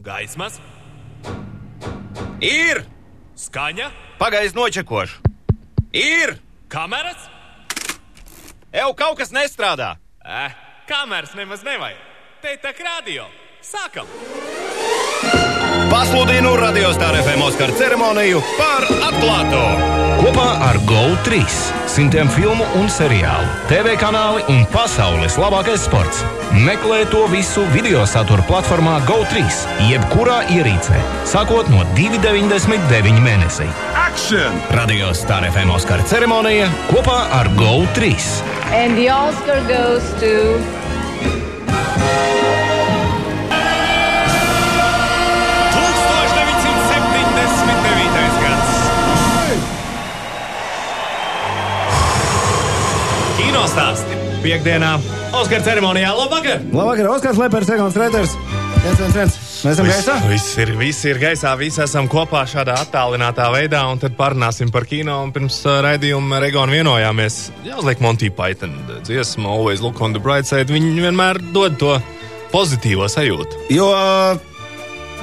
Gaismas, Ir! skaņa, Pagaidzi nočekošu. Ir! kameras. Eju, kaut kas nestrādā! Eh, kameras nemaz nevajag. Te tā kā radio. Sākam! Pasludinu radiostāra FM Oskara ceremoniju par atklāto! Kopā ar GO3 simtiem filmu un seriālu, TV kanāli un pasaules labākais sports. Meklē to visu video satura platformā GO3, jebkurā ierīcē, sākot no 2,99 mēnesī. Action! Radio Star FM Oskara ceremonija kopā ar GO3. And the Oscar goes to Kino stāsti. Piektdienā Oskara ceremonijā. Labvakar! Labvakar, Oskars Lepers, Egons Reiters. Viens, viens, viens. Mēs esam gaisā. Viss ir, viss ir gaisā, visi esam kopā šādā attālinātā veidā, un tad parunāsim par kino. Pirms uh, raidījuma Regona vienojāmies, jāuzliek Monty Python dziesmu, Always Look on the Bright Side. Viņi vienmēr dod to pozitīvo sajūtu. Jo uh,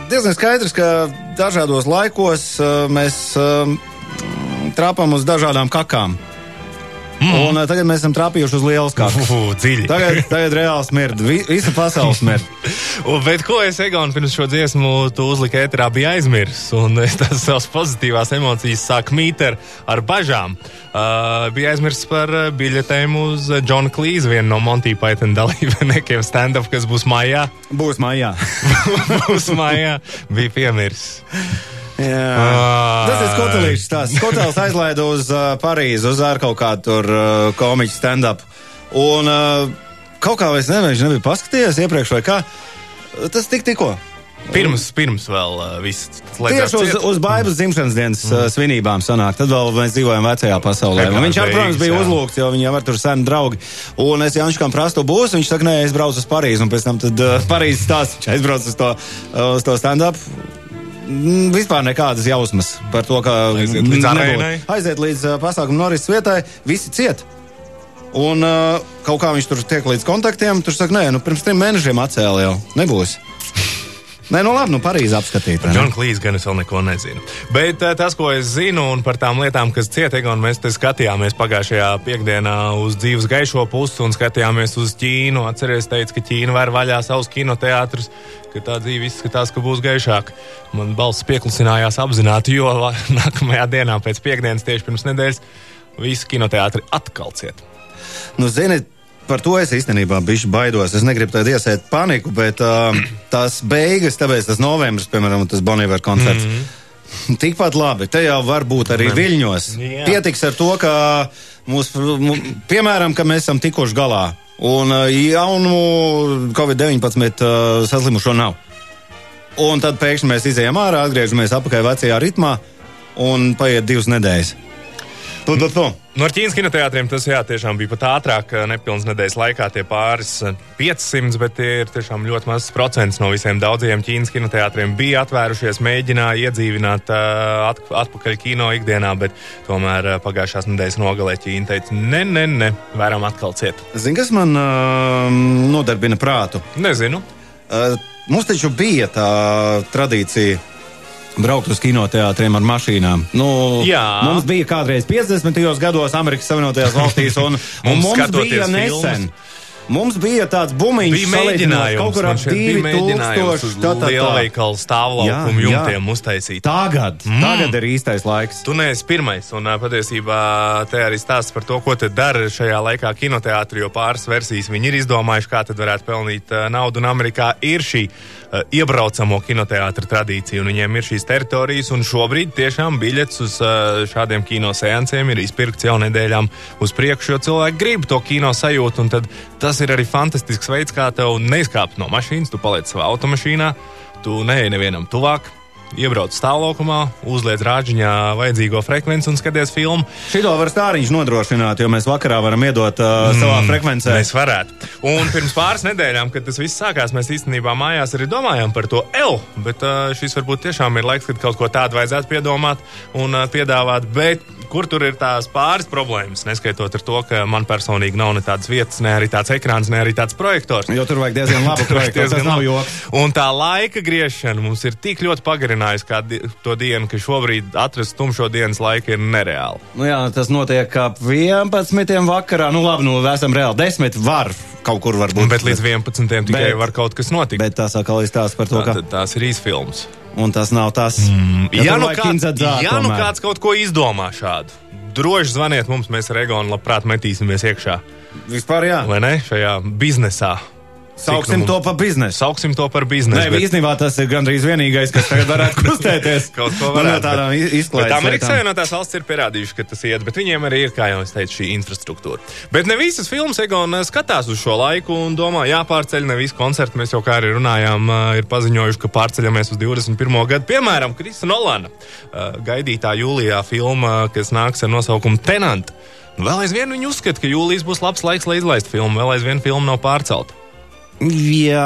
diezgan skaidrs, ka dažādos laikos uh, mēs uh, trāpām uz dažādām kakām. Mm. Un uh, tagad mēs esam trāpījuši uz lielas. Uf, dziļi. Tagad, tagad reāli smird. Vi, visa pasaule smird. Un, bet ko es, Egon, pirms šo dziesmu tu uzliki ēterā, bija aizmirsis. Un es tās savas pozitīvās emocijas sāku mīt ar, ar bažām. Uh, bija aizmirsis par uh, biļetēm uz uh, Johna Klīza, vienu no Monty Python dalībniekiem stand-up, kas būs maijā. Būs mājā. būs maijā. Bija piemirsis. Ah. Tas ir skotelīšs stāsts. Skotels aizlaida uz uh, Parīzi, uz ar kaut kādu tur uh, komiķu stand-up. Un uh, kaut kā es nezinu, viņš nebija paskatījies iepriekš vai kā. Tas tik tikko. Pirms, pirms vēl uh, viss Tieši uz, uz baigas dzimšanas dienas mm. svinībām sanāk. Tad vēl mēs dzīvojam vecajā pasaulē. Un viņš, ar, protams, bija jā. uzlūgts, jo viņam var tur seni draugi. Un es Jančukam prastu būs, viņš saka, nē, es braucu uz Parīzi. Un pēc tam tad uh, Parīzes stāsts, viņš aizbrauc uz to, uh, uz to stand-up. Mm, Vispār nekādas jausmas par to, ka Aiziet līdz nebūtu. aiziet līdz uh, pasākuma norises vietai, visi ciet. Un uh, kaut kā viņš tur tiek līdz kontaktiem, tur saka, nē, nu pirms trim mēnešiem atcēla jau. Nebūs. Nē, nu labi, nu Parīzi apskatīt. vai ne? Džona Klīsa gan es vēl neko nezinu. Bet uh, tas, ko es zinu, un par tām lietām, kas cieta, un mēs te skatījāmies pagājušajā piekdienā uz dzīves gaišo pusi un skatījāmies uz Ķīnu. Atcerieties, teica, ka Ķīna var vaļā savus kinoteātrus, ka tā dzīve izskatās, ka būs gaišāka. Man balss pieklusinājās apzināti, jo nākamajā dienā pēc piekdienas, tieši pirms nedēļas, visi kinoteātri atkal ciet. Nu, zini, par to es īstenībā biju baidos. Es negribu tādu iesēt paniku, bet uh, tās beigas, tāpēc tas novembris, piemēram, tas Boniver koncerts. Mm -hmm. Tikpat labi, te jau var būt arī viļņos. Jā. Pietiks ar to, ka mūs, mu, piemēram, ka mēs esam tikuši galā un jaunu Covid-19 uh, saslimušo nav. Un tad pēkšņi mēs izējām ārā, atgriežamies atpakaļ vecajā ritmā un paiet divas nedēļas. Tu, tu, tu. No ar Ķīnas kinoteātriem tas jā, tiešām bija pat ātrāk, eh, nepilnas nedēļas laikā tie pāris eh, 500, bet tie ir tiešām ļoti mazs procents no visiem daudziem Ķīnas kinoteātriem bija atvērušies, mēģināja iedzīvināt at, atpakaļ kino ikdienā, bet tomēr pagājušās nedēļas nogalē Ķīna teica, ne, ne, ne, varam atkal ciet. Zini, kas man uh, nodarbina prātu? Nezinu. Uh, mums taču bija tā tradīcija. Braukt uz kinoteātriem ar mašīnām. Nu, Jā. Mums bija kādreiz 50. gados Amerikas Savienotajās valstīs, un, un Mums mums bija nesen. filmas. Mums bija tāds bumiņš, Bija salīdzinot mēģinājums, kaut kur ap šeit bija mēģinājums 2000. uz tā, tā, tā. lielveikalu stāvlaukumu jumtiem uztaisīt. Tagad, mm. tagad ir īstais laiks. Tu neesi pirmais, un patiesībā te arī stāsts par to, ko tad dara šajā laikā kinoteātrī, jo pāris versijas viņi ir izdomājuši, kā tad varētu pelnīt naudu, un Amerikā ir šī ā, iebraucamo kinoteātra tradīcija, un viņiem ir šīs teritorijas, šobrīd tiešām biļets uz ā, šādiem kino seansiem ir izpirkts jau nedēļām uz priekšu, jo cilvēki grib to kino sajūtu, un tas ir arī fantastisks veids, kā tev neizkāpt no mašīnas, tu paliec savā automašīnā, tu neej nevienam tuvāk. Iebrauc stāvlaukumā, uzliec rāģiņā vajadzīgo frekvenci un skaties filmu. Šito var stāriņš nodrošināt, jo mēs vakarā varam iedot uh, savā frekvencē. Mēs varētu. Un pirms pāris nedēļām, kad tas viss sākās, mēs īstenībā mājās arī domājām par to L. Bet uh, šis varbūt tiešām ir laiks, kad kaut ko tādu vajadzētu piedomāt un uh, piedāvāt. Bet kur tur ir tās pāris problēmas, neskaitot ar to, ka man personīgi nav ne tādas vietas, ne arī tāds ekrāns, ne arī tāds projektors. Jo tur vajag diezgan labu projektu. Tas nav joks. Un tā laika griešana mums ir tik ļoti pagarinājusi kā di to dienu, ka šobrīd atrast tumšo dienas laiku ir nereāli. Nu jā, tas notiek ap 11. vakarā. Nu labi, nu esam reāli. 10 var kaut kur varbūt. Bet līdz 11. tikai Bet- var kaut kas notikt. Bet tas atkal izstāsta par to, ka. Tā, tās ir īsfilmas. Un tas nav tas. Mm, Ja, nu kāds, ja nu kāds kaut ko izdomā šādu, droši zvaniet mums, mēs ar Egonu labprāt metīsimies iekšā. Vispār jā. Vai ne? Šajā biznesā. Sauksim to par biznesu. Sauksim to par Nē, biznesu. bet- īstenībā tas ir gandrīz vienīgais, kas tagad varētu kustēties. Kaut ko Nu, no varētu. tādām bet- izklaides bet Amerikas. Savienotās valsts ir pierādījuši, ka tas iet, bet viņiem arī ir, kā jau es teicu, šī infrastruktūra. Bet ne visas filmas Egona skatās uz šo laiku un domā, jāpārceļ ne visi koncerti. Mēs jau kā arī runājām, ā, ir paziņojuši, ka pārceļamies uz 21. gadu. Piemēram, Krista Nolana ā, gaidītā jūlijā filma, kas nāks ar nosaukumu Tenant. Vēl aizvien viņi uzskata, ka jūlijas būs labs laiks, lai izlaistu filmu. Vēl aizvien filma nav pārcelta. Jā,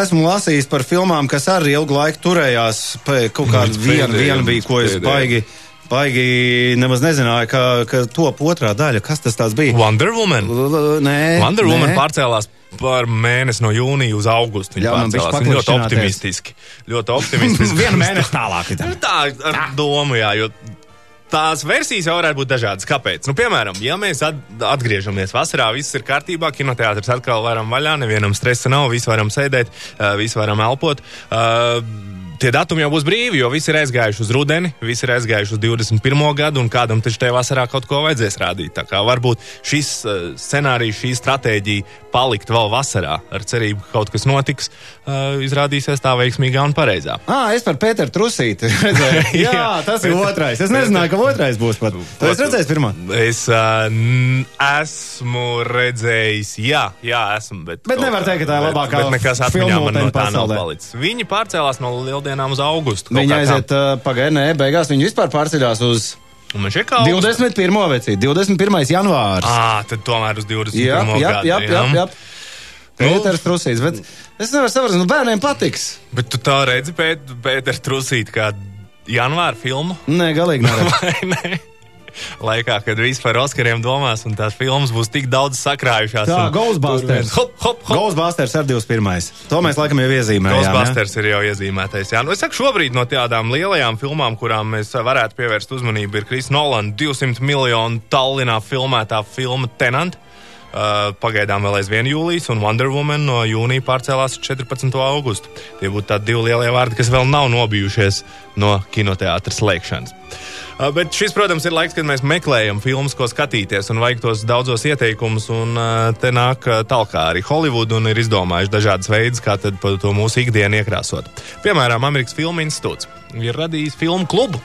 esmu lasījis par filmām, kas arī ilgu laiku turējās. Kaut kāda viena, viena bija, ko es baigi, baigi nemaz nezināju, ka, ka top otrā daļa. Kas tas bija? Wonder Woman. L- Nē, Wonder Woman nē. pārcēlās par mēnesi no jūnija uz augustu. Viņa pārcēlās. Viņa ļoti optimistiski. Ļoti optimistiski. Vienu mēnesi tālāk. ir tā. Nu, tā ar domu, jā, jo tās versijas jau varētu būt dažādas. Kāpēc? Nu, piemēram, ja mēs at atgriežamies vasarā, viss ir kārtībā, kinoteātris atkal varam vaļā, nevienam stresa nav, visi varam sēdēt, uh, visi varam elpot. Uh, Tie datumi jau būs brīvi, jo visi ir aizgājuši uz rudeni, visi ir aizgājuši uz 21. gadu, un kādam taču tajā vasarā kaut ko vajadzēs rādīt. Tā kā varbūt šis uh, scenārijs, šī stratēģija palikt vēl vasarā, ar cerību, ka kaut kas notiks, uh, izrādīsies tā veiksmīgā un pareizā. Ah, es par Pēteru Trusīti redzēju. Jā, tas ir otrais. Es nezināju, ka otrais būs pat. Tu esi redzējis pirmā? Es uh, esmu redzējis, jā, jā esmu. Bet, Bet nevar teikt, ka tā ir labākā Bet nekas atmiņā man no tā nav palicis. Viņi pārcēlās no lieldienām uz augustu. tā. aiziet uh, pagaidām, nē, beigās viņi vispār pārceļās uz Un man šeit kā augusts. 21. vecī, 21. janvārs. Ā, tad tomēr uz 21. Jā, jā, jā, jā, jā. Nu. Pēters Trusīts, bet es nevaru saprast, nu bērniem patiks. Bet tu tā redzi, Pēt, Pēter Trusīt, kā janvāra filmu. Nē, galīgi neredzu. Laikā, kad viss par Oskariem domās, un tās filmas būs tik daudz sakrājušās. Un- Ghostbusters. Hop, hop, hop. Ghostbusters ar 21. To mēs laikam jau iezīmējām. Ghostbusters ir jau iezīmētais. Jā, nu es saku, šobrīd no tādām lielajām filmām, kurām mēs varētu pievērst uzmanību, ir Kris Nolan 200 miljonu Tallinā filmētā filma Tenant. Uh, pagaidām vēl aizvien jūlijas, un Wonder Woman no jūnija pārcēlās uz 14. augustu. Tie būtu tādi divi lielie vārdi, kas vēl nav nobijušies no kinoteātras slēgšanas. Uh, bet šis, protams, ir laiks, kad mēs meklējam filmas, ko skatīties, un vajag tos daudzos ieteikumus. Un uh, te nāk tālāk arī Holivuda un ir izdomājuši dažādas veidus, kā to mūsu ikdienu iekrāsot. Piemēram, Amerikas Filmu institūts ir radījis filmu klubu,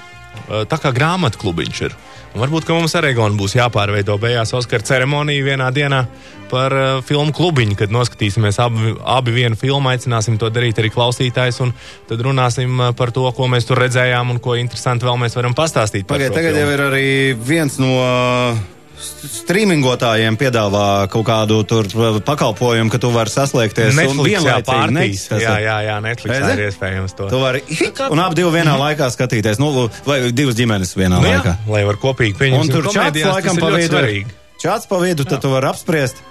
tā kā grāmatu klubiņš ir. Un varbūt, ka mums ar Egonu būs jāpārveido beigās Oskara ceremonija vienā dienā par uh, filmu klubiņu, kad noskatīsimies abi, abi vienu filmu, aicināsim to darīt arī klausītājs, un tad runāsim uh, par to, ko mēs tur redzējām un ko interesanti vēl mēs varam pastāstīt. šo tagad filmu. jau ir arī viens no streamingotājiem piedāvā kaut kādu tur pakalpojumu, ka tu vari saslēgties Netflix, jā, pārtīs. neķis. Jā, jā, jā, Netflix Redzi? ir iespējams to. Tu vari un ap divu vienā laikā skatīties, nu, vai divas ģimenes vienā Nu, jā, laikā. lai var kopīgi pieņemt. Un tur čats laikam pa vidu. Čats pa vidu, tad tu vari apspriest.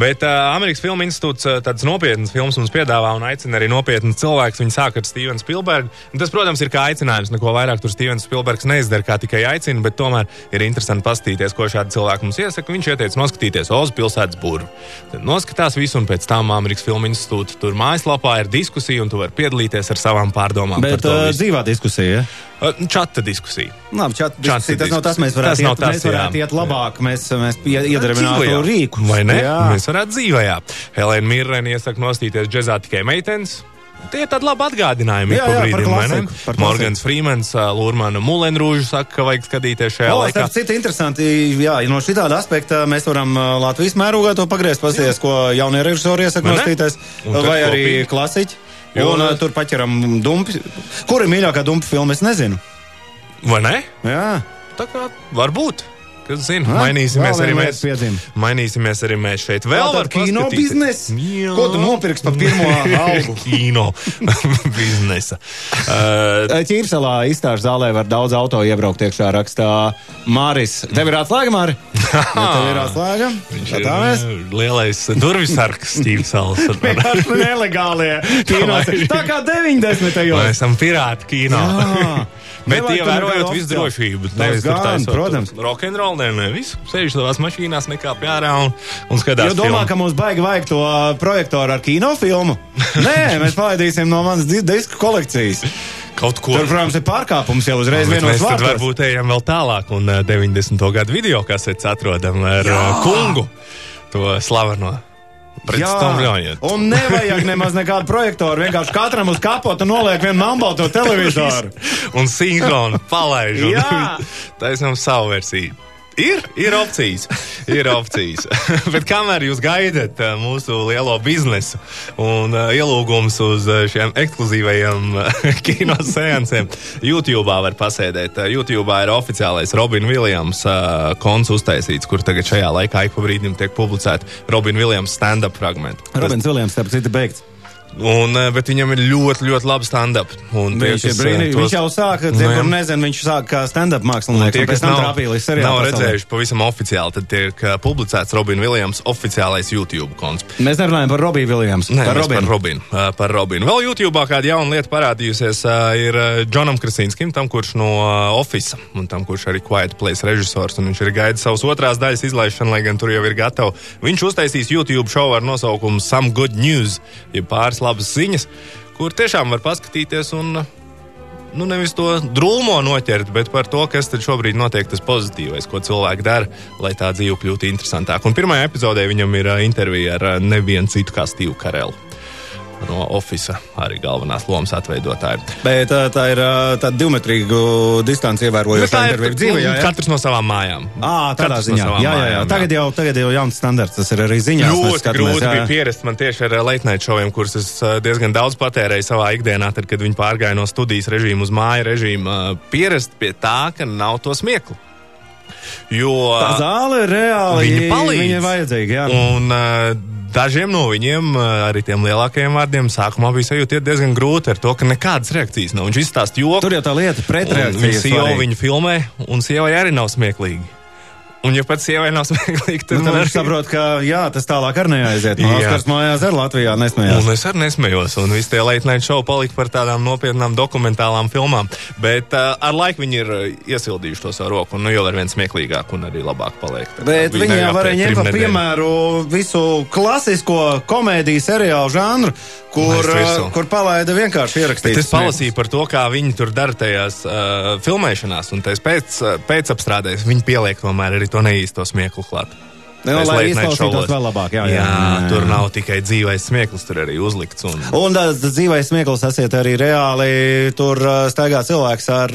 Bet uh, Amerikas Filmu institūts uh, tādas nopietnas filmas mums piedāvā un aicina arī nopietnas cilvēkus. Viņi sāk ar Stevenu Spilbergu. Tas, protams, ir kā aicinājums. Neko vairāk tur Stevens Spilbergs neizdara, kā tikai aicina, bet tomēr ir interesanti paskatīties, ko šādi cilvēki mums iesaka. Viņš ieteica noskatīties Ozu pilsētas burbu. Tad noskatās visu, un pēc tam Amerikas Filmu institūta tur mājaslapā ir diskusija, un tu vari piedalīties ar savām pārdomām. par Bet to uh, dzīvā diskusija. Ja? Uh, Čata diskusija. Labi, čat, Čats diskusija, tas nav tas, diskusija. mēs varētu, Tas iet, tas, mēs varētu jā. iet labāk, mēs, mēs ie- iedarbinātu Dzīvajā. rīku. Vai ne? Jā. Mēs varētu dzīvojā. Helēna Mirrena iesaka nostīties džekzā tikai meitenes. Tie ir tādi labi atgādinājumi. Jā, jā, par brīdim, klasiku. Morgans Freemans, Lūrmana Mulenrūža saka, ka vajag skatīties šajā O, laikā. starp citu, interesanti, jā, no šitāda aspekta mēs varam Latvijas mērogā to pagriezt, pasties, ko jaunie režisori iesaka nostīties, Un vai arī kopīgi. klasiķi. Jo, Un ā, tur paķeram dumpi. Kur ir mīļākā dumpa filma, es nezinu. Vai ne? Jā. Tā kā varbūt. Kas zina, mainīsimies arī mēs. lieta piedzima. Mainīsimies arī mēs šeit. Vēl var kino biznesa? Jā. Ko tu nopirksi par pirmo algu? kino biznesa. Uh, Ķīpselā izstāžu zālē var daudz auto iebraukt iekšā rakstā Māris. Tev ir atslēga, Māri? Ja tev ir atslēga? viņš Tā ir mēs. uh, lielais durvis sargs, Stīvs Salas. Vienkārši nelegālie kīnos. Tā kā 90. Mēs gados. esam pirāti kino. Bet ievērojot visu drošību, nevis tur taisot protams. Rokenrolu, nē, nē, visu. Sēž savās mašīnās, nekā pie ārā un, un skatās. Jo domā, filmu. ka mums baigi vajag to uh, projektoru ar kinofilmu? Nē, mēs palaidīsim no manas di- disku kolekcijas. kaut ko. Tur, protams, ir pārkāpums jau uzreiz vienos mēs tad varbūt ejam vēl tālāk un uh, 90. gadu video kasets atrodam ar Jā. uh, kungu. To slaveno. Pretstāvļojiet. Un nevajag nemaz nekādu projektoru. Vienkārši katram uz kapota noliek vienu nambalto televizoru. un sinhronu palaiž. Un Jā. Taisnām savu versiju. Ir, ir opcijas. Ir opcijas. Bet kamēr jūs gaidat uh, mūsu lielo biznesu un uh, ielūgums uz uh, šiem ekskluzīvajiem kino seansiem, YouTube var pasēdēt. YouTube ir oficiālais Robin Williams uh, konts uztaisīts, kur tagad šajā laikā ik pa brīdim tiek publicēti Robin Williams stand-up fragmenti. Robins Viljams, tāpēc ir beigts. Un, uh, bet viņam ir ļoti, ļoti labi stand-up. Viņš, kas, brīnī, tos- viņš jau sāka, Nu, kur nezinu, viņš sāka kā stand-up mākslinieks. Tie, kas nav, trāpīja līdz nav redzējuši pavisam oficiāli, tad tiek uh, publicēts Robina Viljams oficiālais YouTube konts. Mēs nerunājam par Robiju Viljams. Nē, par Robinu. par Robinu. Par Robinu. Vēl YouTube kāda jauna lieta parādījusies ir Džonam Krasīnskim, tam, kurš no Office un tam, kurš arī Quiet Place režisors. un Viņš ir gaidījis savas otrās daļas izlaišanu, lai gan tur jau ir gatava. Viņš uztaisīs YouTube šovu ar nosaukumu Some Good News, jeb pāris labas ziņas, kur tiešām var paskatīties un nu, nevis to drūmo noķert, bet par to, kas šobrīd notiek tas pozitīvais, ko cilvēki dara, lai tā dzīve kļūtu interesantāka. Un pirmajā epizodē viņam ir intervija ar nevienu citu kā Steve Karelu. No Office arī galvenās lomas atveidotāja. Bet tā, tā ir tāda divmetrīgu distanci ievērojoša intervija dzīvē. Jā, jā. katrs no savām mājām. À, tādā Katrs no ziņā. savām jā, jā, jā. mājām, Tagad, jau, tagad jau jauns standarts. Tas ir arī ziņās. mēs Ļoti grūti bija pierast man tieši ar night šoviem, kurus es diezgan daudz patērēju savā ikdienā, tad, kad viņi pārgāja no studijas režīmu uz māju režīmu. Pierast pie tā, ka nav to smieklu. Jo Tā zāle ir reāli. Viņa palīdz. Viņa vajadzīga. Jā. Un uh, dažiem no viņiem, uh, arī tiem lielākajiem vārdiem, sākumā bija sajūta diezgan grūti ar to, ka nekādas reakcijas nav. Viņš izstāsta joku. Tur jau tā lieta pretreakcija. Viņa sieva viņu filmē, un sievai arī nav smieklīgi. Un, ja pats sievai nav smieklīgi, tad Nu, arī viņš saprot, ka jā, tas tālāk arī neaiziet. No. Oskars mājās arī Latvijā nesmējās. Un es arī nesmējos, un visi tie night show palika par tādām nopietnām dokumentālām filmām. Bet uh, ar laiku viņi ir uh, iesildījuši to savu roku, un nu jau ar vien smieklīgāk un arī labāk paliek. Tā Bet viņi jau varēja ņemt par piemēru visu klasisko komēdiju seriālu žanru, kur, uh, kur palaida vienkārši ierakstīt. es palasīju par to, kā viņi tur dara tajās uh, filmēšanās, un tajās pēc, pēcapstrādēs viņi pieliek tomēr arī to neīsto smieklu klāt. Nu, Tais lai izklausītos vēl labāk, jā, jā, jā, jā, tur nav tikai dzīvais smieklis, tur arī uzlikts. Un... Un tas dzīvais smieklis esiet arī reāli tur staigā cilvēks ar,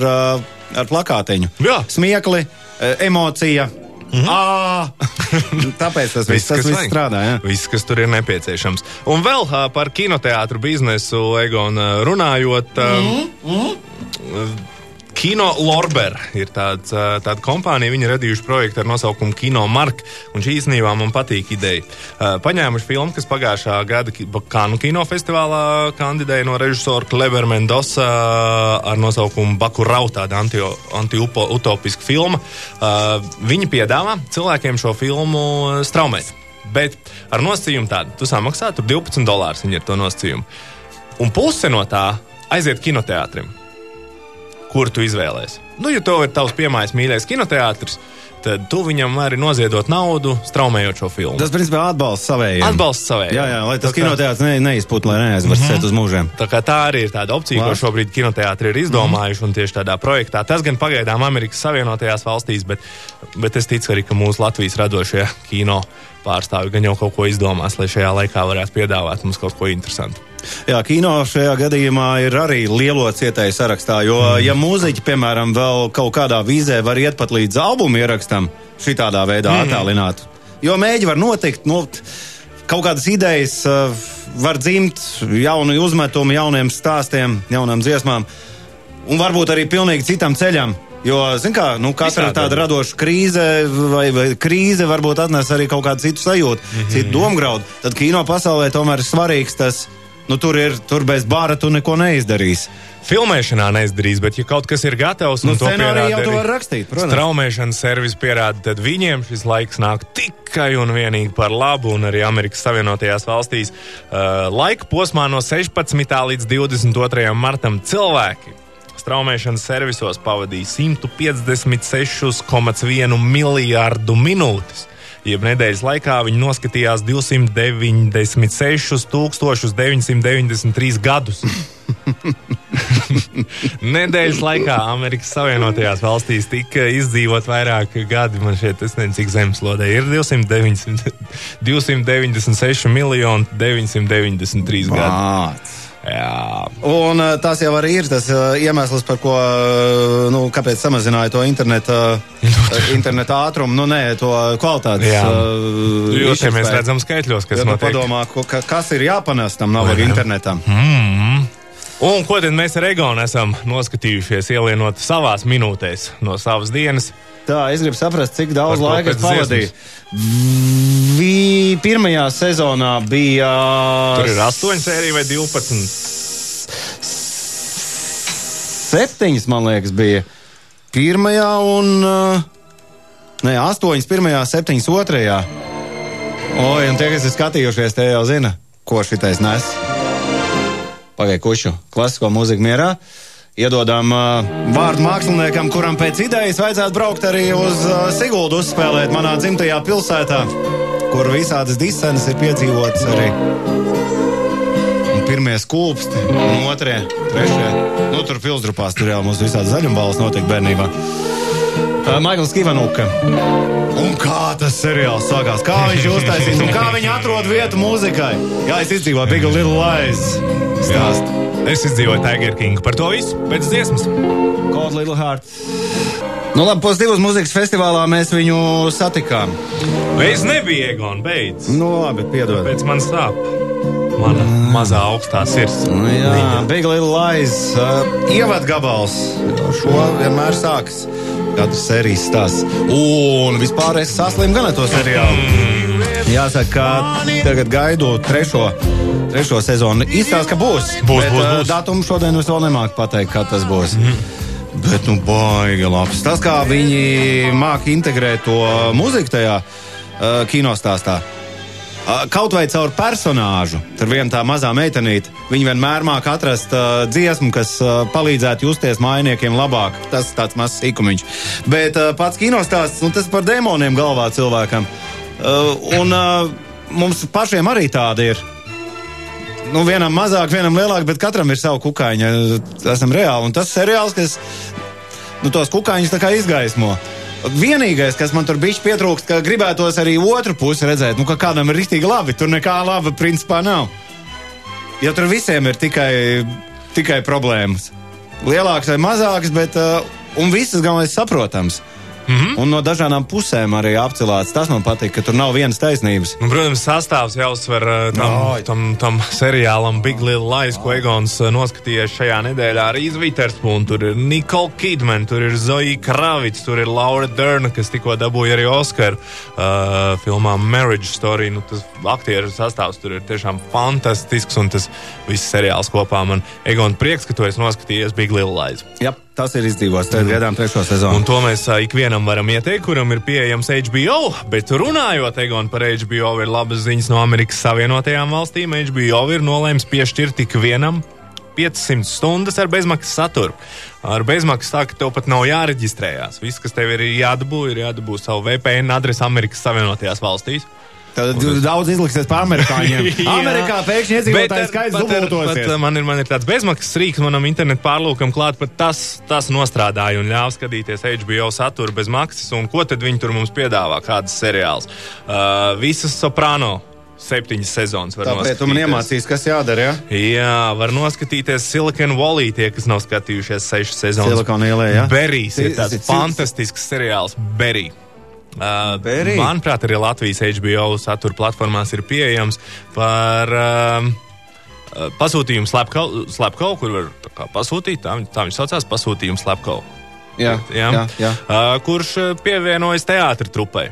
ar plakātiņu. Jā. Smiekli, emocija. Mm -hmm. Tāpēc tas viss, tas viss strādā. Jā. Viss, kas tur ir nepieciešams. Un vēl par kinoteātru biznesu, Egon, runājot. Uh, Kino Lorber ir tāds, tāda kompānija. Viņi ir radījuši projektu ar nosaukumu Kino Mark. Un šī īstenībā man patīk ideja. Paņēmuši filmu, kas pagājušā gada Kanu kinofestivālā kandidēja no režisora Kleber Mendoza ar nosaukumu Bakurau, tāda anti- anti-utopiska filma. Ā, Viņi piedāvā cilvēkiem šo filmu straumēt. Bet ar nosacījumu tādu, tu samaksā tur 12 dolārus, viņi ir to nosacījumu. Un puse no tā aiziet kinoteātrim kur tu izvēlēsies. Nu, ja tev ir tavs piemājas mīļais kinoteātris, tad tu viņam vari noziedot naudu, straumējot šo filmu. Tas, principā, atbalsts savējiem. Atbalsts savējiem. Jā, jā, lai tas kinoteātris ne, neizpūta, lai neaizvērst uz mūžiem. Tā, tā arī ir tāda opcija, Klāsts. ko šobrīd kinoteātri ir izdomājuši un tieši tādā projektā. Tas gan pagaidām Amerikas Savienotajās valstīs, bet, bet es ticu arī, ka mūsu Latvijas radošie kino pārstāvji gan jau kaut ko izdomās, lai šajā laikā varētu piedāvāt mums kaut ko interesantu. Jā, kino šajā gadījumā ir arī lielo cietēju sarakstā, jo, mm. ja mūziķi, piemēram, vēl kaut kādā vīzē var iet pat līdz albumu ierakstam, šitādā veidā mm. attālināt, jo mēģi var notikt, nu, t- kaut kādas idejas uh, var dzimt, jauni uzmetumi, jauniem stāstiem, jaunām dziesmām, un varbūt arī pilnīgi citam ceļam. Jo, zin kā, nu, katra Visādi. tāda radoša krīze vai, vai krīze varbūt atnes arī kaut kādu citu sajūtu, mm -hmm. citu domgraudu. Tad kino pasaulē tomēr ir svarīgs tas, nu, tur ir, tur bez bāra tu neko neizdarīsi. Filmēšanā neizdarīs, bet ja kaut kas ir gatavs, Nu, to scenāriju jau arī vari rakstīt, protams. Straumēšanas servis pierāda, tad viņiem šis laiks nāk tikai un vienīgi par labu, un arī Amerikas Savienotajās valstīs uh, laika posmā no 16. līdz 22. martam cilvēki. Straumēšanas servisos pavadīja 156,1 miljārdu minūtes. Jeb nedēļas laikā viņi noskatījās 296, 993 gadus. Nedēļas laikā Amerikas Savienotajās valstīs tika izdzīvot vairāk gadi. Man šķiet, tas nezinu, cik zemeslodē ir 290, 296 miljoni 993 gadi. Jā, Un uh, tas jau arī ir tas uh, iemesls, par ko, uh, nu, kāpēc samazināja to interneta, interneta ātrumu, nu, nē, to kvalitātes. Jā. Uh, jo te mēs redzam skaitļos, kas Ja tu notiek. padomā, ko, ka, kas ir jāpanes tam Vai ne? internetam. Un ko tad mēs ar Egonu esam noskatījušies, ielienot savās minūtēs no savas dienas? Tā, es gribu saprast, cik daudz laika es pavadīju. Vi, pirmajā sezonā bija. Tur ir 8 sērija vai 12. Septiņas, man liekas, bija. Pirmajā un. Nē, astoņas pirmajā, septiņas otrajā. Oi, un tie, kas ir skatījušies, tie jau zina, ko šitais nes. Pagaidā kušu klasisko mūziku mierā. Iedodam uh, vārdu māksliniekam, kuram pēc idejas vajadzētu braukt arī uz uh, Siguldu uzspēlēt manā dzimtajā pilsētā, kur visādas disenas ir piedzīvotas arī. Un pirmie skūpsti, un otrie, trešie. Nu, tur pilsdrupās tur jau mums visādi zaļumbalvas notiek bērnībā. Maikls Kivanuka. Un kā tas seriāls sākās? Kā viņš uztaisīs un kā viņi atrod vietu mūzikai? Jā, es izdzīvoju Big Little Lies. Stāst. Es izdzīvoju Tiger King par to visu pēc dziesmas. Cold Little Heart. Nu, labi, pozitīvas mūzikas festivālā mēs viņu satikām. Es nebiju Egon, beidz. Nu, labi, piedod. Pēc man sāp. Mana mazā augstā sirds. Nu, jā, Big Little Lies. Uh, Ievadgabals. Jo Šo vienmēr sākas. Katrs sērijas stāsts. Un vispār es saslimu gan ar to seriālu. Jāsaka, ka tagad gaidu trešo, trešo sezonu. Izstāsta, ka būs. Būs, bet, būs, būs. Datumu šodien es vēl nemāku pateikt, kad tas būs. Bet, nu, baigi labs. Tas, kā viņi māca integrēt to mūziku tajā uh, kinostāstā. Kaut vai caur personāžu, tur viena tā mazā meitenīte, viņa vienmēr māca atrast uh, dziesmu, kas uh, palīdzētu justies mainiekiem labāk. Tas tāds mazs sīkumiņš. Bet uh, pats kinostāsts, nu, tas par demoniem galvā cilvēkam. Uh, un uh, mums pašiem arī tāda ir. Nu, vienam mazāk, vienam lielāk, bet katram ir sava kukaiņa. Esam reāli. Un tas seriāls, kas nu, tos kukaiņus tā kā izgaismo. Vienīgais, kas man tur bija pietrūkst, ka gribētos arī otru pusi redzēt, nu, ka kādam ir rīktīgi labi. Tur nekā laba principā nav. Jo tur visiem ir tikai, tikai problēmas. Lielākas vai mazākas, bet uh, visas galvenais saprotams. Mm -hmm. Un no dažādām pusēm arī apcelāts. Tas man patīk, ka tur nav vienas taisnības. Nu, protams, sastāvs jāuzsver uh, tam, Ai. tam, tam seriālam Big Little Lies, ko Egons uh, noskatījies šajā nedēļā. Arī Zvitterspūna, tur ir Nikola Kidman, tur ir Zoja Kravits, tur ir Laura Dern, kas tikko dabūja arī Oskaru uh, filmā Marriage Story. Nu, tas aktieru sastāvs tur ir tiešām fantastisks, un tas viss seriāls kopā man Egon prieks, ka tu esi noskatījies Big Little Lies. Jā, tas ir izdzīvots. Tad gaidām trešo sezonu. Un to mēs ikvienam varam ieteikt, kuram ir pieejams HBO. Bet runājot Egon, par HBO, ir labas ziņas no Amerikas Savienotajām valstīm. HBO ir nolēms piešķirt ikvienam 500 stundas ar bezmaksas saturu. Ar bezmaksas tā, ka tev pat nav jāreģistrējās. Viss, kas tev ir jādabū, ir jādabū savu VPN adresi Amerikas Savienotajās valstīs. Tad daudz izliksies par amerikāņiem. Amerikā pēkšņi iedzīvotāju skaits dubultosies. man, ir, man ir tāds bezmaksas rīks, manam internetu pārlūkam klāt, pat tas, tas nostrādāja un ļāva skatīties HBO saturu bez maksas. Un ko tad viņi tur mums piedāvā? Kādas seriāls? Uh, visas soprāno. Septiņas sezonas var Tāpēc tu man iemācīsi, kas jādara. Ja? Jā, var noskatīties Silicon Valley, tie, kas nav skatījušies sešas sezonas. Silicon ielē, jā. Berrijs ir tāds fantastisks seriāls. Berry. Uh, Berry? manuprāt, arī Latvijas HBO satura platformās ir pieejams par um, uh, pasūtījumu slepkau, kur var pasūtīt. Tā, tā viņš saucās pasūtījumu slepkau. Jā, ja? jā, jā. Uh, kurš pievienojas teātris trupai.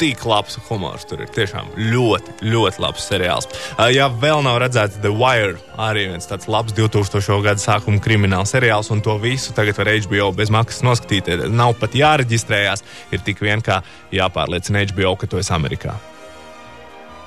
Tik labs humors tur ir. Tiešām ļoti, ļoti labs seriāls. Ja vēl nav redzēts The Wire, arī viens tāds labs 2000. gada sākuma krimināla seriāls, un to visu tagad var HBO bez maksas noskatīties. Nav pat jāreģistrējās, ir tik vien kā jāpārliecina HBO, ka tu esi Amerikā.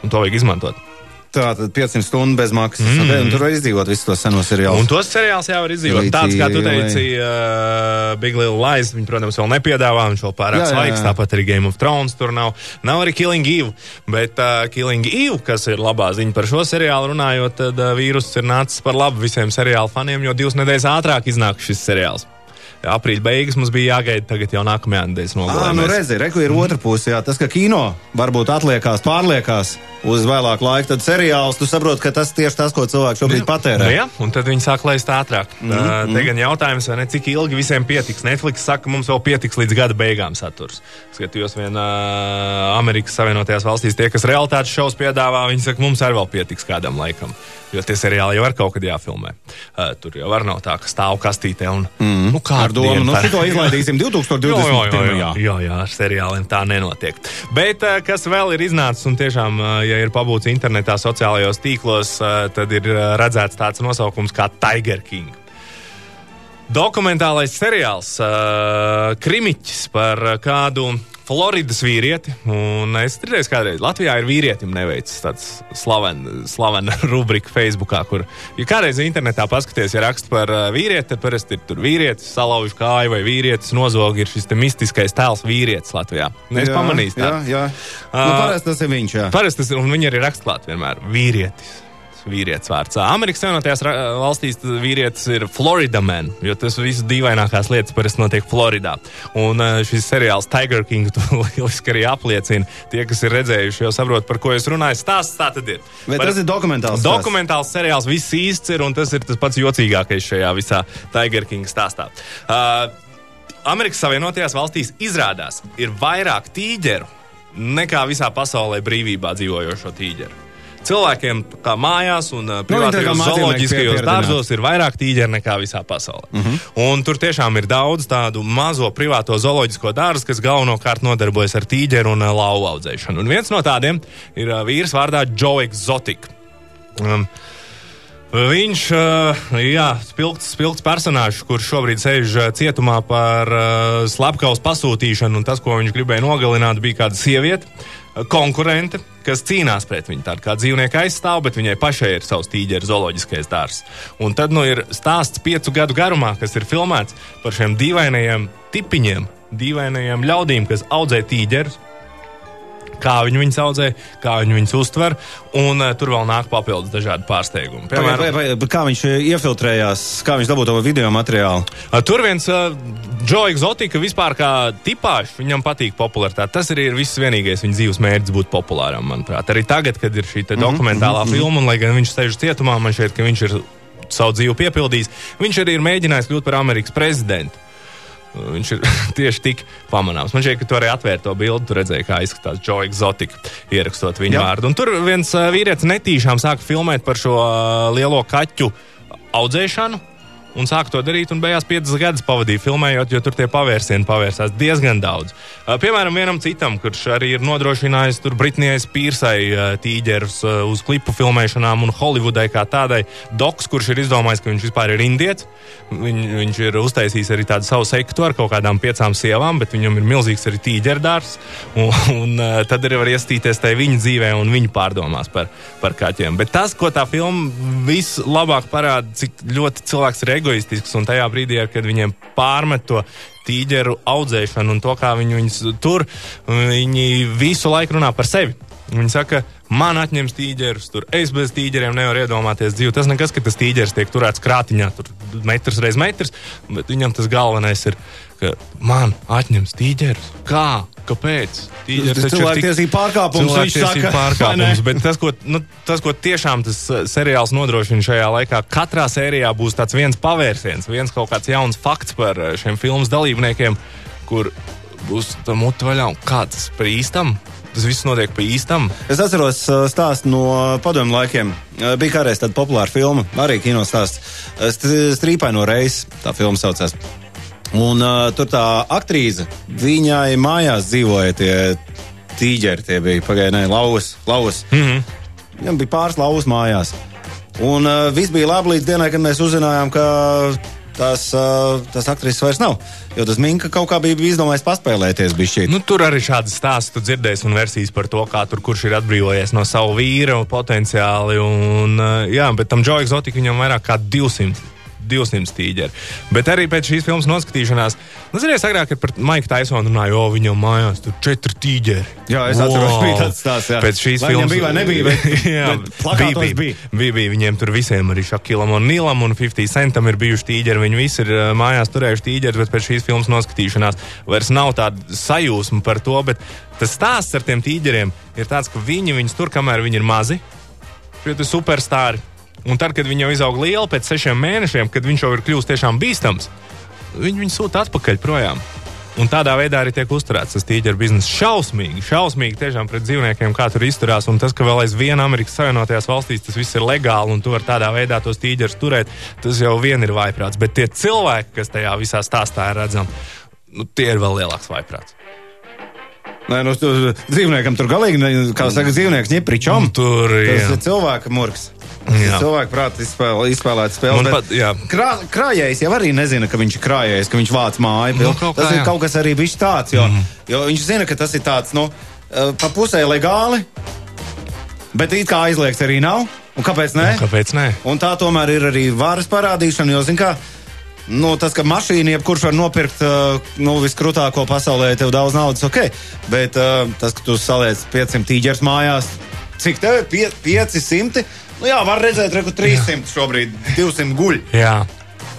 Un to vajag izmantot. Tā tad 500 stundu bez maksas. Mm. Un tur var izdzīvot visus tos senos seriālus. Un tos seriālus jau var izdzīvot. Līdzi- Tāds, kā tu teici, uh, Big Little Lies, viņi, protams, vēl nepiedāvā, viņš vēl pārāk svaigs, tāpat arī Game of Thrones tur nav. Nav arī Killing Eve, bet uh, Killing Eve, kas ir labā ziņa par šo seriālu runājot, tad uh, vīrus ir nācis par labu visiem seriālu faniem, jo divas nedēļas ātrāk iznāk šis seriāls. Aprīļa beigas mums bija jāgaida, tagad jau nākamajā nedēļas nogalē. Ah, nu redzi, reku ir otra puse. Jā. Tas, ka kino varbūt atliekās, pārliekās uz vēlāku laiku, tad seriāls, tu saproti, ka tas tieši tas, ko cilvēks šobrīd patērē. Nu, jā, un tad viņi sāk laist ātrāk. Mm -hmm. te gan jautājums, vai ne, cik ilgi visiem pietiks. Netflix saka, ka mums vēl pietiks līdz gada beigām saturs. Skatījos vien uh, Amerikas Savienotajās valstīs, tie, kas realitātes šovus piedāvā, viņi saka, mums arī vēl pietiks kādam laikam. Jo tie seriāli jau var kaut kad jāfilmē. Uh, tur jau var nav tā, ka stāv kastītē un mm -hmm. nu, Ar domu, nu, par- šito izlaidīsim 2021. Jā, jā, jā, ar seriāliem tā nenotiek. Bet uh, kas vēl ir iznācis, un tiešām, uh, ja ir pabūts internetā, sociālajos tīklos, uh, tad ir redzēts tāds nosaukums kā Tiger King. Dokumentālais seriāls Krimiķis par kādu Floridas vīrieti. Un es dzirdēju, kādreiz Latvijā ir vīrietim neveicis tāds slavena slaven rubrika Facebookā, kur, ja kādreiz internetā paskaties, ja raksta par uh, vīrieti, tad parasti ir tur vīrietis, salauž kāju vai vīrietis nozog, ir šis te mistiskais tēls vīrietis Latvijā. Es pamanīju, Jā, tā. jā. Ā, Nu, parasti tas ir viņš. Jā. Parasti tas ir, un viņi arī raksta klāt vienmēr vīrietis. Vīrietis vārds. Amerikas Savienotajās valstīs vīrietis ir Florida man, jo tas viss dīvainākās lietas parasti notiek Floridā. Un uh, šis seriāls Tiger King lieliski arī apliecina. Tie, kas ir redzējuši, jau saprot, par ko es runāju. Stāsts tā tad ir. Bet Par- tas ir dokumentāls. Dokumentāls seriāls viss īsts ir, un tas ir tas pats jocīgākais šajā visā Tiger King stāstā. Uh, Amerikas Savienotajās valstīs izrādās, ir vairāk tīģeru nekā visā pasaulē brīvībā dzīvojošo tīģeru. Cilvēkiem kā mājās un uh, Nu, privātajos mācībnieki zooloģiskajos dārzos ir vairāk tīģeru nekā visā pasaulē. Uh -huh. Un tur tiešām ir daudz tādu mazo privāto zooloģisko dārzu, kas galvenokārt nodarbojas ar tīģeru un uh, lauvu audzēšanu. Un viens no tādiem ir uh, vīrs vārdā Joe Exotic. Um, Viņš ir uh, spilgts, spilgts personāžs, kurš šobrīd sēž uh, cietumā par uh, slepkavas pasūtīšanu. Tas, ko viņš gribēja nogalināt, bija kāda sieviete, konkurente, kas cīnās pret viņu. Tāda kā dzīvnieka aizstāv, bet viņai pašai ir savs tīģeris zooloģiskais dārzs. Un tad nu, ir stāsts piecu gadu garumā, kas ir filmēts par šiem dīvainajiem tipiņiem, dīvainajiem ļaudīm, kas audzē tīģerus kā viņi viņus audzē, kā viņi viņus uztver, un uh, tur vēl nāk papildus dažādi pārsteigumi. Vai, vai, vai, kā viņš eh, iefiltrējās, kā viņš dabūja to video materiālu? Uh, Tur viens uh, Joe Exotika vispār kā tipāžs, viņam patīk popularitāte. Tas arī ir viss vienīgais viņa dzīves mērķis būt populāram, manuprāt. Arī tagad, kad ir šī te dokumentālā mm -hmm. filma, un lai gan viņš sēž cietumā, man šķiet, ka viņš ir savu dzīvi piepildījis, viņš arī ir mēģinājis kļūt par Amerikas prezidentu. Viņš ir tieši tik pamanāms. Man šķiet, ka tu arī atvēri to bildi, tu redzēji, kā izskatās Joe Exotic, ierakstot viņa Jā. vārdu. Un tur viens uh, vīrietis netīšām sāka filmēt par šo uh, lielo kaķu audzēšanu. Un sāka to darīt, un beigās piecas gadus pavadīja filmējot, jo tur tie pavērsieni pavērsās diezgan daudz. Uh, piemēram, vienam citam, kurš arī ir nodrošinājis tur Britnijai Spīrsai uh, tīģerus uh, uz klipu filmēšanām un Holivudai kā tādai. Doks, kurš ir izdomājis, ka viņš vispār ir indietis. Viņ, viņš ir uztaisījis arī tādu savu sektu ar kaut kādām piecām sievām, bet viņam ir milzīgs arī tīģerdārs. Un, un tad arī var iestīties tajā viņa dzīvē un viņa pārdomās par, par kaķiem. Bet tas, ko tā filma vislabāk parāda, cik ļoti cilvēks ir egoistisks un tajā brīdī, kad viņiem pārmet to tīģeru audzēšanu un to, kā viņi viņus tur, viņi visu laiku runā par sevi. Viņi saka, man atņems tīģerus, tur es bez tīģeriem nevaru iedomāties dzīvi. Tas nekas, ka tas tīģeris tiek turēts krātiņā, tur metrs reiz metrs, bet viņam tas galvenais ir, ka man atņems tīģerus. Kā? Kāpēc? Tīģeris Tas cilvēktiesību pārkāpums, viņš saka, pārkāpums, bet tas ko, nu, tas, ko tiešām tas uh, seriāls nodrošina šajā laikā, katrā sērijā būs tāds viens pavērsiens, viens kaut kāds jauns fakts par uh, šiem filmas dalībniekiem, kur būs tā mutu vaļā. un Kā tas par īstam? Tas viss notiek pa īstam. Es atceros uh, stāstu no padomu laikiem. Bija kādreiz tāda populāra filma, arī kino stāsts. St- Strīpaino reizes tā filma saucās. Un uh, tur tā aktrise, viņai mājās dzīvoja tie tīģeri, tie bija pagaidām, lauvas. lauvas. Mm -hmm. Viņam bija pāris lauvas mājās. Un uh, viss bija labi līdz dienai, kad mēs uzzinājām, ka tās, uh, tās aktrises vairs nav. Jo tas Minka kaut kā bija izdomājis paspēlēties. Nu, tur arī šādas stāstus dzirdēs un versijas par to, kā tur kurš ir atbrīvojies no sava vīra potenciāli. Un, uh, jā, bet tam Džo Exotika viņam vairāk kā 200 200 tīģeri. Bet arī pēc šīs filmas noskatīšanās, nu, ziniet, agrāk par Maiku Taisonu runāju, jo viņam mājās tur četri tīģeri. Jā, es wow. atceros, bija tāds stāsts. Jā. Pēc šīs vai filmas bija vai nebija, bet, jā, bet bija, bija. bija. Bija, bija. Viņiem tur visiem arī Šakilam un Nilam un 50 centam ir bijuši tīģeri. Viņi visi ir mājās turējuši tīģeri, bet pēc šīs filmas noskatīšanās vairs nav tāda sajūsma par to. Bet tas stāsts ar tiem tīģeriem ir tāds, ka viņi viņus tur, kamēr viņi ir mazi. Šie superstāri Un tad, kad viņi jau izaug lieli, pēc sešiem mēnešiem, kad viņš jau ir kļuvis tiešām bīstams, viņi viņu sūta atpakaļ projām. Un tādā veidā arī tiek uzturēts tas tīģeru bizness. Šausmīgi, šausmīgi tiešām pret dzīvniekiem, kā tur izturās. Un tas, ka vēl aizvien Amerikas Savienotajās valstīs tas viss ir legāli un tu vari tādā veidā tos tīģerus turēt, tas jau vien ir vaiprāts. Bet tie cilvēki, kas tajā visā stāstā ir redzami, nu, tie ir vēl lielāks vaiprāts. Nē, nu, tu, dzīvniekam tur galīgi, kā saka, dzīvnieks ņepričom. Tur ir cilvēka murgs. Cilvēku prātā izspēlē, izspēlēt spēli. Pat, krā, krājējs jau arī nezina, ka viņš ir krājējs, ka viņš vāc māju. Nu, tas kā, ir jā. kaut kas arī bijis tāds, jo, mm jo viņš zina, ka tas ir tāds, nu, eh, pa pusē legāli, bet it kā aizliegts arī nav. Un kāpēc nē? Un kāpēc nē? Un tā tomēr ir arī varas parādīšana, jo, zin kā, Nu, tas, ka mašīna, jebkurš var nopirkt uh, nu, viskrūtāko pasaulē, tev daudz naudas, ok. Bet uh, tas, ka tu saliec 500 tīģeris mājās, cik tev ir 500? Nu, jā, var redzēt, ka 300 jā. šobrīd 200 guļ. Jā.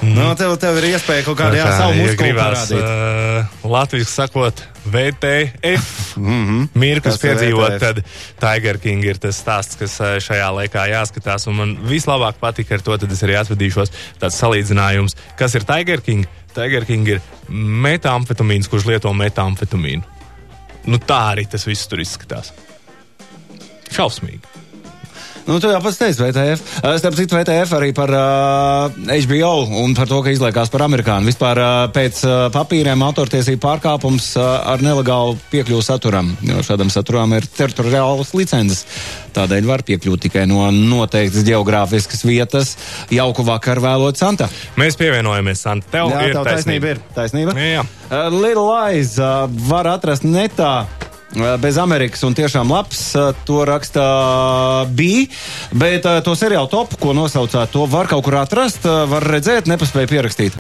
Mm. Nu, tev, tev ir iespēja kaut kādā veidā savu muskuli parādīt. Uh, Latvijas sakot, VTF mm -hmm. mirklis piedzīvot, tad Tiger King ir tas stāsts, kas šajā laikā jāskatās. Un man vislabāk patika ar to, tad es arī atvedīšos tāds salīdzinājums, kas ir Tiger King. Tiger King ir metamfetamīns, kurš lieto metamfetamīnu. Nu, tā arī tas viss tur izskatās. Šausmīgi. Nu, tu jau pats teici, VTF. Starp citu, VTF arī par uh, HBO un par to, ka izliekās par amerikāņu. Vispār uh, pēc uh, papīriem autortiesību pārkāpums uh, ar nelegālu piekļuvu saturam. Jo šādam saturam ir teritoriālas licences. Tādēļ var piekļūt tikai no noteiktas geogrāfiskas vietas. Jauku vakaru vēlot Santa. Mēs pievienojamies Santa. Tev Jā, ir taisnība. Ir taisnība. Jā. Uh, Little Eyes uh, var atrast netā bez Amerikas un tiešām labs. To raksta bija. Bet to seriālu topu, ko nosaucāt, to var kaut kur atrast, var redzēt, nepaspēja pierakstīt.